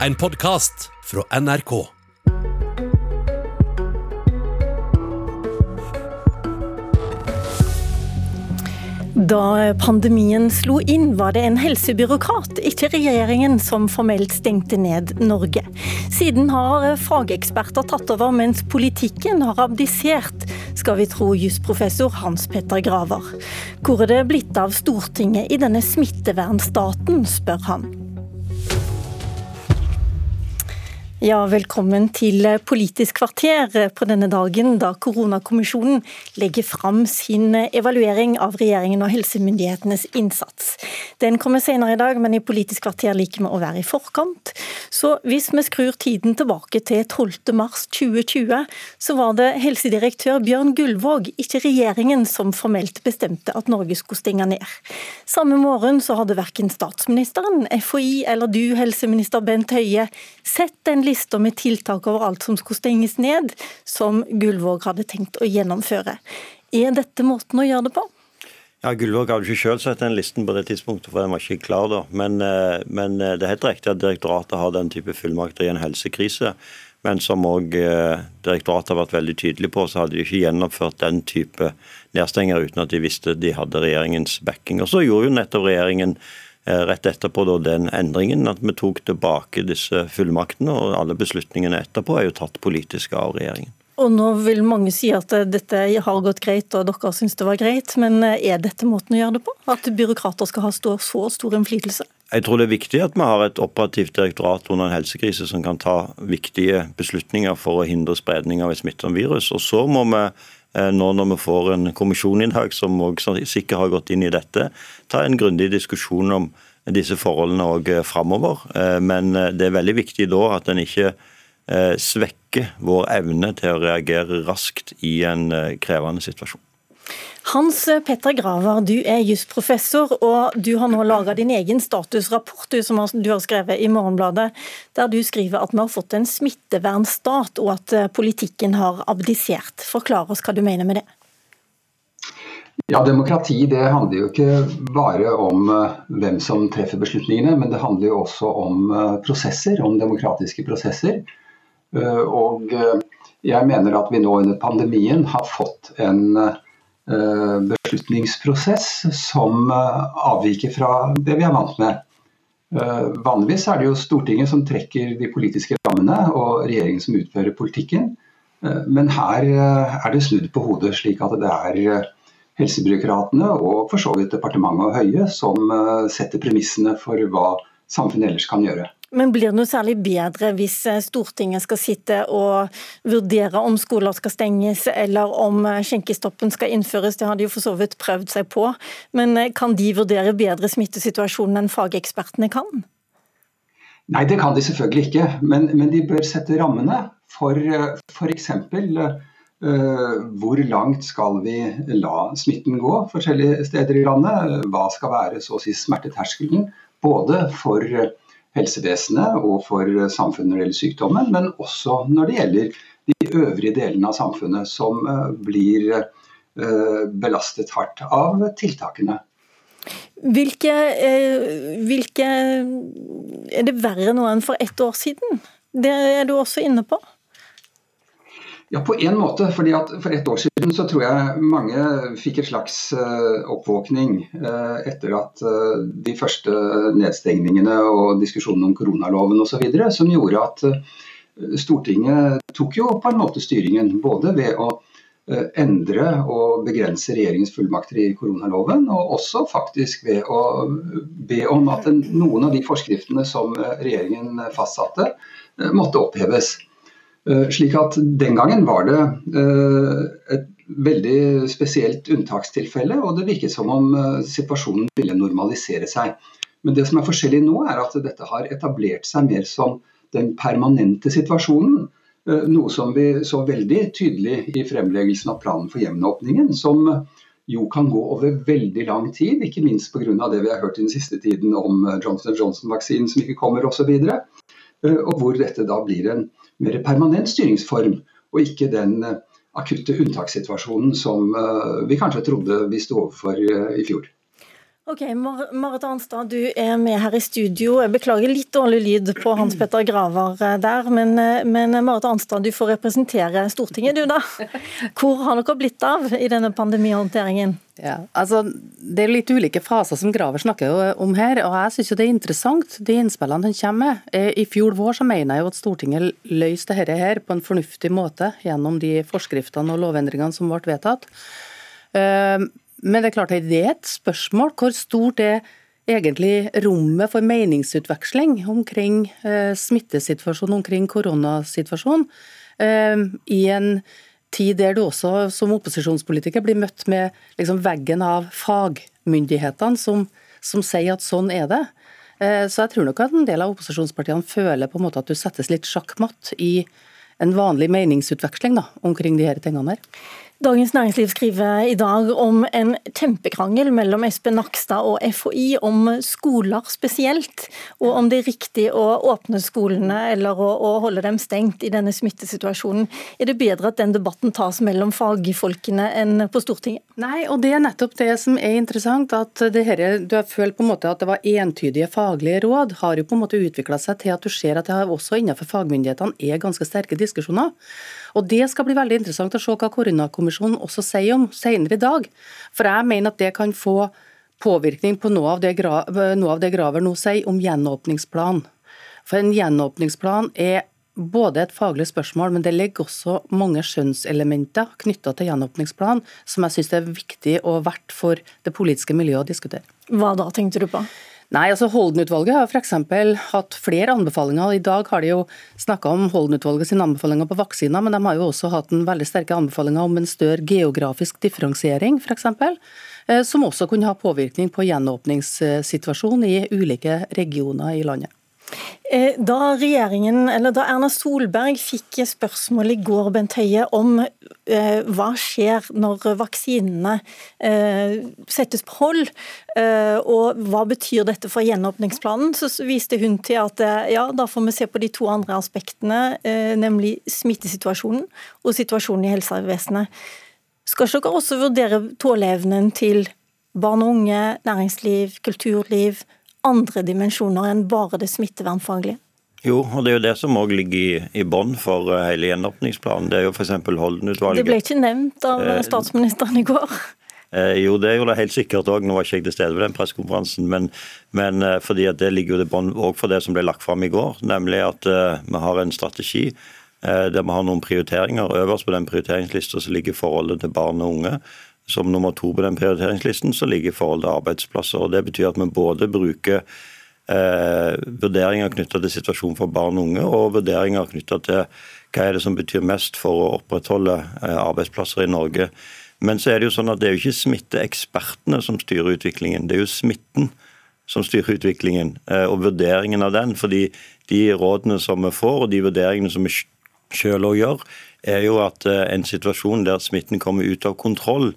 En podkast fra NRK. Da pandemien slo inn, var det en helsebyråkrat, ikke regjeringen, som formelt stengte ned Norge. Siden har fageksperter tatt over, mens politikken har abdisert, skal vi tro jusprofessor Hans Petter Graver. Hvor er det blitt av Stortinget i denne smittevernstaten, spør han. Ja, velkommen til Politisk kvarter på denne dagen da koronakommisjonen legger fram sin evaluering av regjeringen og helsemyndighetenes innsats. Den kommer senere i dag, men i Politisk kvarter liker vi å være i forkant. Så hvis vi skrur tiden tilbake til 12. mars 2020, så var det helsedirektør Bjørn Gullvåg, ikke regjeringen, som formelt bestemte at Norge skulle stenge ned. Samme morgen så hadde verken statsministeren, FHI eller du, helseminister Bent Høie, sett den lista lista med tiltak over alt som skulle stenges ned, som Gullvåg hadde tenkt å gjennomføre. Er dette måten å gjøre det på? Ja, Gullvåg hadde ikke selv sett den listen på det tidspunktet, for den var ikke klar da. Men, eh, men eh, det er helt riktig at direktoratet har den type fullmakter i en helsekrise. Men som òg eh, direktoratet har vært veldig tydelig på, så hadde de ikke gjennomført den type nedstenger uten at de visste de hadde regjeringens backing. Og så gjorde jo nettopp regjeringen rett etterpå da, den endringen, at vi tok tilbake disse fullmaktene. Og alle beslutningene etterpå er jo tatt politisk av regjeringen. Og nå vil mange si at eh, dette har gått greit og dere syns det var greit, men eh, er dette måten å gjøre det på? At byråkrater skal ha så stor innflytelse? Jeg tror det er viktig at vi har et operativt direktorat under en helsekrise som kan ta viktige beslutninger for å hindre spredning av et smittsomt virus. Og så må vi Eh, nå når vi får en kommisjon i dag som også sikkert har gått inn i dette, ta en grundig diskusjon om disse forholdene òg eh, framover. Eh, men det er veldig viktig da at en ikke svekker vår evne til å reagere raskt i en krevende situasjon. Hans Petter Graver, du er jusprofessor, og du har nå laga din egen statusrapport du, som du har skrevet i Morgenbladet, der du skriver at vi har fått en smittevernstat, og at eh, politikken har abdisert. Forklar oss hva du mener med det. Ja, Demokrati det handler jo ikke bare om eh, hvem som treffer beslutningene, men det handler jo også om eh, prosesser, om demokratiske prosesser. Og jeg mener at vi nå under pandemien har fått en Eh, beslutningsprosess som eh, avviker fra det vi er vant med. Eh, vanligvis er det jo Stortinget som trekker de politiske rammene, og regjeringen som utfører politikken. Men her er det snudd på hodet, slik at det er helsebyråkratene og for så vidt departementet og Høie som setter premissene for hva samfunnet ellers kan gjøre. Men blir det noe særlig bedre hvis eh, Stortinget skal sitte og vurdere om skoler skal stenges, eller om eh, skjenkestoppen skal innføres? Det har de jo for så vidt prøvd seg på. Men eh, kan de vurdere bedre smittesituasjonen enn fagekspertene kan? Nei, det kan de selvfølgelig ikke. Men, men de bør sette rammene for f.eks. Uh, hvor langt skal vi la smitten gå forskjellige steder i landet? Hva skal være så å si smerteterskelen både for helsevesenet og for samfunnet når det gjelder sykdommen, men også når det gjelder de øvrige delene av samfunnet som eh, blir eh, belastet hardt av tiltakene. Hvilke, eh, hvilke Er det verre nå enn for ett år siden? Det er du også inne på. Ja, på en måte. fordi at For ett år siden så tror jeg mange fikk et slags uh, oppvåkning uh, etter at uh, de første nedstengningene og diskusjonen om koronaloven osv. som gjorde at Stortinget tok jo på en måte styringen. Både ved å endre og begrense regjeringens fullmakter i koronaloven, og også faktisk ved å be om at noen av de forskriftene som regjeringen fastsatte, måtte oppheves. Eh, slik at Den gangen var det eh, et veldig spesielt unntakstilfelle, og det virket som om eh, situasjonen ville normalisere seg. Men det som er forskjellig nå, er at dette har etablert seg mer som den permanente situasjonen. Noe som vi så veldig tydelig i fremleggelsen av planen for gjenåpningen, som jo kan gå over veldig lang tid, ikke minst pga. det vi har hørt i den siste tiden om Johnson Johnson-vaksinen som ikke kommer osv. Og hvor dette da blir en mer permanent styringsform, og ikke den eh, akutte unntakssituasjonen som eh, vi kanskje trodde vi sto overfor eh, i fjor. Ok, Mar Marit Arnstad, du er med her i studio. Jeg beklager litt dårlig lyd på Hans Petter Graver eh, der, men, eh, men Marit Arnstad, du får representere Stortinget, du da. Hvor har dere blitt av i denne pandemihåndteringen? Ja, altså, Det er litt ulike faser som Graver snakker om her, og jeg syns det er interessant de innspillene han kommer med. Eh, I fjor vår så mener jeg jo at Stortinget løste dette her på en fornuftig måte gjennom de forskriftene og lovendringene som ble vedtatt. Men det er klart det er et spørsmål hvor stort er egentlig rommet for meningsutveksling omkring eh, smittesituasjonen, omkring koronasituasjonen, eh, i en tid der du også som opposisjonspolitiker blir møtt med liksom, veggen av fagmyndighetene som, som, sier at sånn er det. Eh, så jeg tror nok at en del av opposisjonspartiene føler på en måte at du settes litt sjakkmatt i en vanlig meningsutveksling da, omkring de her tingene her. Dagens Næringsliv skriver i dag om en kjempekrangel mellom Espen Nakstad og FHI om skoler spesielt, og om det er riktig å åpne skolene eller å, å holde dem stengt i denne smittesituasjonen. Er det bedre at den debatten tas mellom fagfolkene enn på Stortinget? Nei, og det er nettopp det som er interessant. at det her, Du har følt på en måte at det var entydige faglige råd, har jo på en måte utvikla seg til at du ser at det også innenfor fagmyndighetene er ganske sterke diskusjoner. Og Det skal bli veldig interessant å se hva koronakommisjonen også sier om senere i dag. For jeg mener at det kan få påvirkning på noe av det, noe av det Graver nå sier om gjenåpningsplan. For en gjenåpningsplan er både et faglig spørsmål, men det ligger også mange skjønnselementer knytta til gjenåpningsplan som jeg syns er viktig og verdt for det politiske miljøet å diskutere. Hva da, tenkte du på? Nei, altså Holden-utvalget har f.eks. hatt flere anbefalinger. I dag har de jo snakka om Holden-utvalget sine anbefalinger på vaksiner, men de har jo også hatt en veldig sterke anbefalinger om en større geografisk differensiering, f.eks. Eh, som også kunne ha påvirkning på gjenåpningssituasjonen i ulike regioner i landet. Eh, da, eller da Erna Solberg fikk spørsmål i går Bent Høie, om eh, hva skjer når vaksinene eh, settes på hold, eh, og hva betyr dette for gjenåpningsplanen, så viste hun til at eh, ja, da får vi se på de to andre aspektene, eh, nemlig smittesituasjonen og situasjonen i helsevesenet. Skal ikke dere også vurdere tåleevnen til barn og unge, næringsliv, kulturliv, andre dimensjoner enn bare det smittevernfaglige? Jo, og det er jo det som òg ligger i, i bånn for eh, hele gjenåpningsplanen. Det er jo f.eks. Holden-utvalget. Det ble ikke nevnt av eh, statsministeren i går? Eh, jo, det gjorde det helt sikkert òg. Nå var ikke jeg til stede ved den pressekonferansen. Men, men eh, fordi at det ligger jo i bånd òg for det som ble lagt fram i går. Nemlig at eh, vi har en strategi eh, der vi har noen prioriteringer. Øverst på den prioriteringslista ligger forholdet til barn og unge. Som nummer to på den prioriteringslisten så ligger forholdet arbeidsplasser. og Det betyr at vi både bruker eh, vurderinger knytta til situasjonen for barn og unge, og vurderinger knytta til hva er det som betyr mest for å opprettholde eh, arbeidsplasser i Norge. Men så er det jo sånn at det er jo ikke smitteekspertene som styrer utviklingen, det er jo smitten som styrer utviklingen eh, og vurderingen av den. fordi de rådene som vi får og de vurderingene som vi sjøl å gjøre, er jo at eh, en situasjon der smitten kommer ut av kontroll,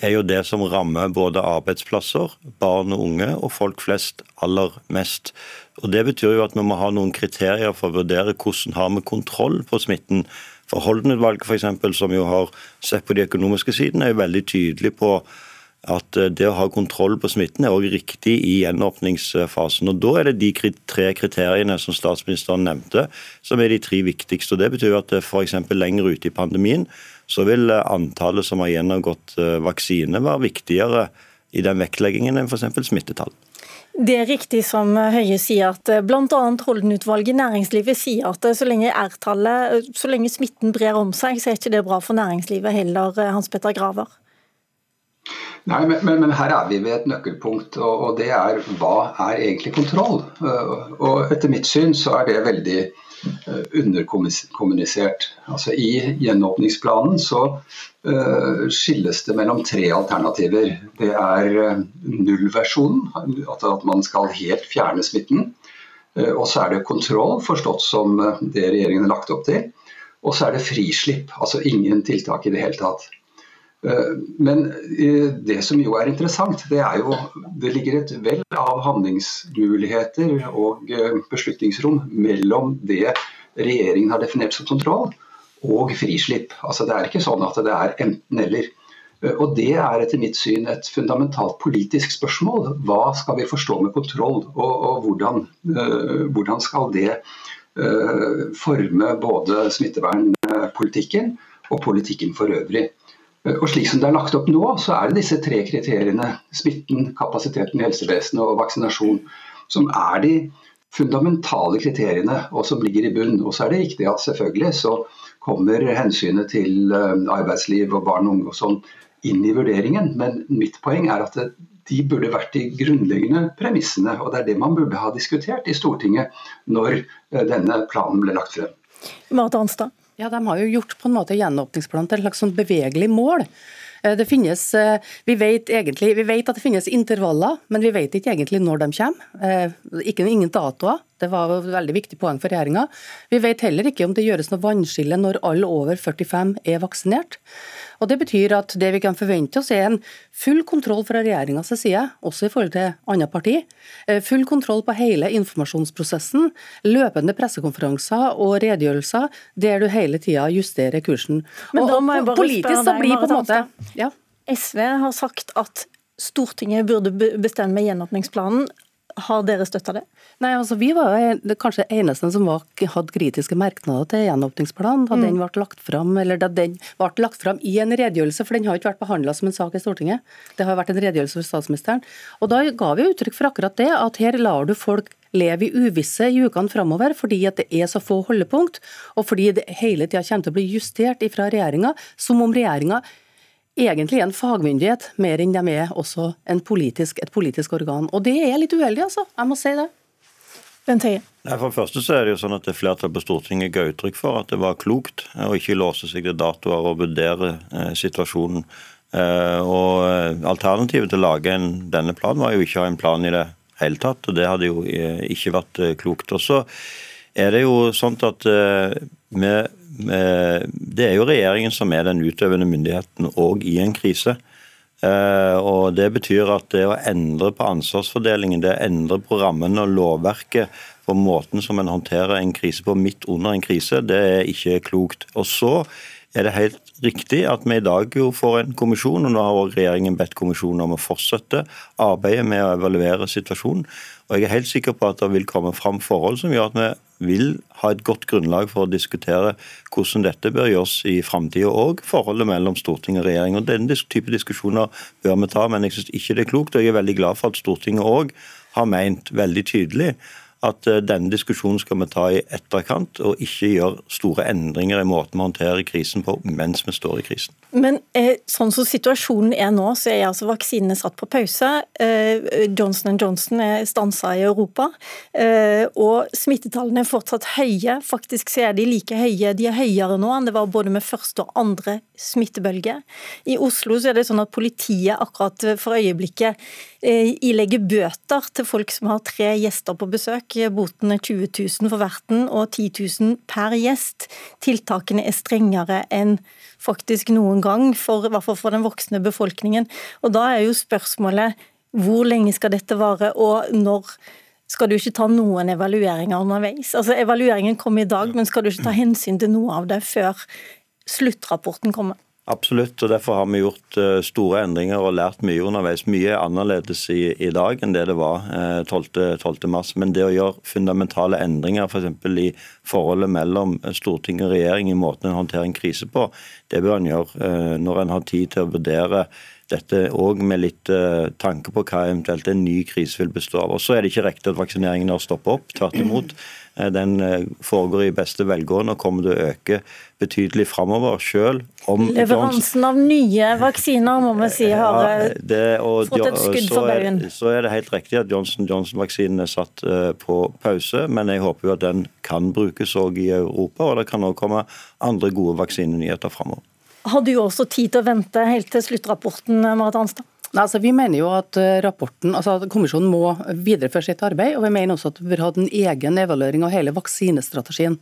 er jo det som rammer både arbeidsplasser, barn og unge og folk flest aller mest. Og Det betyr jo at vi må ha noen kriterier for å vurdere hvordan har vi kontroll på smitten. For Holden-utvalget, f.eks., som jo har sett på de økonomiske sidene, er jo veldig tydelig på at eh, det å ha kontroll på smitten er også riktig i gjenåpningsfasen. Og Da er det de tre kriteriene som statsministeren nevnte, som er de tre viktigste. og Det betyr at eh, f.eks. lenger ute i pandemien så vil eh, antallet som har gjennomgått vaksine være viktigere i den vektleggingen enn f.eks. smittetall. Det er riktig som Høie sier, at bl.a. Holden-utvalget i næringslivet sier at så lenge R-tallet, så lenge smitten brer om seg, så er ikke det bra for næringslivet heller, Hans Petter Graver? Nei, men, men, men, her er vi ved et nøkkelpunkt, og, og, det er hva er egentlig kontroll? Uh, og Etter mitt syn så er det veldig uh, underkommunisert. Altså I gjenåpningsplanen så uh, skilles det mellom tre alternativer. Det er nullversjonen, at man skal helt fjerne smitten. Og så er det kontroll, forstått som det regjeringen har lagt opp til. Og så er det frislipp, altså ingen tiltak i det hele tatt. Eh, men eh, det som jo er interessant, det er jo det ligger et vell av handlingsmuligheter og eh, beslutningsrom mellom det regjeringen har definert som kontroll, og frislipp. Altså Det er ikke sånn at det er enten-eller. Og Det er etter mitt syn et fundamentalt politisk spørsmål. Hva skal vi forstå med kontroll, og, og hvordan, hvordan, skal det forme både smittevernpolitikken og politikken for øvrig. Og Slik som det er lagt opp nå, så er det disse tre kriteriene, smitten, kapasiteten i helsevesenet og vaksinasjon, som er de fundamentale kriteriene og som ligger i bunn. Og så er det riktig at selvfølgelig så kommer hensynet til eh, arbeidsliv og barn og unge og sånn inn i vurderingen, men mitt poeng er at de burde vært de grunnleggende premissene. Og det er det man burde ha diskutert i Stortinget når eh, denne planen ble lagt frem. Marte Hanstad. Ja, De har jo gjort på en måte gjenåpningsplanen til et slags sånn bevegelig mål. Eh, det finnes, eh, vi vet, egentlig, vi vet at det finnes intervaller, men vi vet ikke egentlig når de kommer. Eh, ikke ingen datoer. Det var et veldig viktig poeng for regjeringa. Vi vet heller ikke om det gjøres noe vannskille når alle over 45 er vaksinert. Og Det betyr at det vi kan forvente oss er en full kontroll fra regjeringas side, også i forhold til andre parti. Eh, full kontroll på hele informasjonsprosessen, løpende pressekonferanser og redegjørelser der du hele tida justerer kursen. Men da må jeg bare politisk blir på en måte ja. SV har sagt at Stortinget burde bestemme gjenåpningsplanen. Har dere støtta det? Nei, altså Vi var jo kanskje eneste som var, hadde kritiske merknader til gjenåpningsplanen da mm. den ble lagt fram, eller da den ble lagt fram i en redegjørelse, for den har ikke vært behandla som en sak i Stortinget. Det har vært en redegjørelse for statsministeren. Og Da ga vi uttrykk for akkurat det, at her lar du folk leve i uvisse i ukene framover fordi at det er så få holdepunkt, og fordi det hele tida kommer til å bli justert fra regjeringa, som om regjeringa egentlig en fagmyndighet, mer enn de er også politisk, et politisk organ. Og det er litt uheldig, altså. Jeg må si det. Bent Høie. For det første så er det jo sånn at det flertallet på Stortinget ga uttrykk for at det var klokt å ikke låse seg til datoer og vurdere eh, situasjonen. Eh, og eh, Alternativet til å lage en, denne planen var jo ikke å ha en plan i det hele tatt. og Det hadde jo eh, ikke vært eh, klokt. Og så er det jo sånn at eh, vi det er jo regjeringen som er den utøvende myndigheten òg i en krise. Eh, og Det betyr at det å endre på ansvarsfordelingen, det å endre på rammene og lovverket for måten som en håndterer en krise på midt under en krise, det er ikke klokt. Og så er det helt riktig at vi i dag jo får en kommisjon, og nå har regjeringen bedt kommisjonen om å fortsette arbeidet med å evaluere situasjonen. Og Jeg er helt sikker på at det vil komme fram forhold som gjør at vi vil ha et godt grunnlag for å diskutere hvordan dette bør gjøres i framtida, og forholdet mellom storting og regjering. Og Denne type diskusjoner bør vi ta, men jeg syns ikke det er klokt. Og jeg er veldig glad for at Stortinget òg har meint veldig tydelig at eh, denne diskusjonen skal vi ta i etterkant, og ikke gjøre store endringer i måten vi håndterer krisen på mens vi står i krisen. Men eh, sånn som situasjonen er nå, så er altså vaksinene satt på pause. Eh, Johnson Johnson er stansa i Europa, og smittetallene er fortsatt høye. Faktisk så er de like høye, de er høyere nå enn det var både med første og andre smittebølge. I Oslo så er det sånn at politiet akkurat for øyeblikket ilegger bøter til folk som har tre gjester på besøk. Boten er 20 000 for verten og 10 000 per gjest. Tiltakene er strengere enn faktisk noen gang, for, i hvert fall for den voksne befolkningen. Og Da er jo spørsmålet hvor lenge skal dette vare, og når skal du ikke ta noen evalueringer underveis? Altså Evalueringen kom i dag, men skal du ikke ta hensyn til noe av det før sluttrapporten kommer? Absolutt, og derfor har vi gjort eh, store endringer og lært mye underveis. Mye er annerledes i, i dag enn det det var 12. Eh, 12. mars. Men det å gjøre fundamentale endringer f.eks. For i forholdet mellom storting og regjering i måten en håndterer en krise på, det bør en gjøre eh, når en har tid til å vurdere dette òg med litt tanke på hva eventuelt en ny krise vil bestå av. Og så er det ikke riktig at vaksineringen har stoppet opp. Tvert imot. Eh, den eh, foregår i beste velgående og kommer til å øke betydelig framover. Om Leveransen av nye vaksiner må vi si har ja, eh, det, og, fått et skudd for baugen. Så er det helt riktig at Johnson Johnson-vaksinen er satt på pause, men jeg håper jo at den kan brukes òg i Europa, og det kan òg komme andre gode vaksinenyheter framover. Har du også tid til å vente helt til sluttrapporten, Marit Arnstad? Nei, altså, vi mener jo at eh, rapporten, altså at Kommisjonen må videreføre sitt arbeid, og vi mener også at vi bør ha en egen evaluering av hele vaksinestrategien.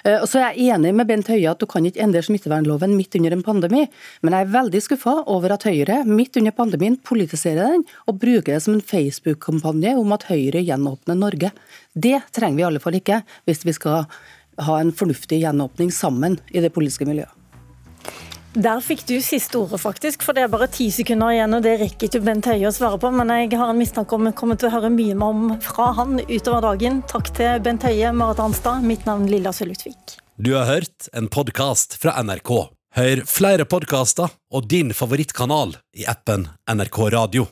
Eh, og så er jeg enig med Bent Høie at du kan ikke endre smittevernloven midt under en pandemi, men jeg er veldig skuffa over at Høyre midt under pandemien politiserer den og bruker det som en Facebook-kampanje om at Høyre gjenåpner Norge. Det trenger vi i alle fall ikke hvis vi skal ha en fornuftig gjenåpning sammen i det politiske miljøet. Der fikk du siste ordet, faktisk. For det er bare ti sekunder igjen, og det rekker ikke Bent Høie å svare på. Men jeg har en mistanke om vi kommer til å høre mye mer om fra han utover dagen. Takk til Bent Høie, Marit Arnstad. Mitt navn Lilla Sølutvik. Du har hørt en podkast fra NRK. Hør flere podkaster og din favorittkanal i appen NRK Radio.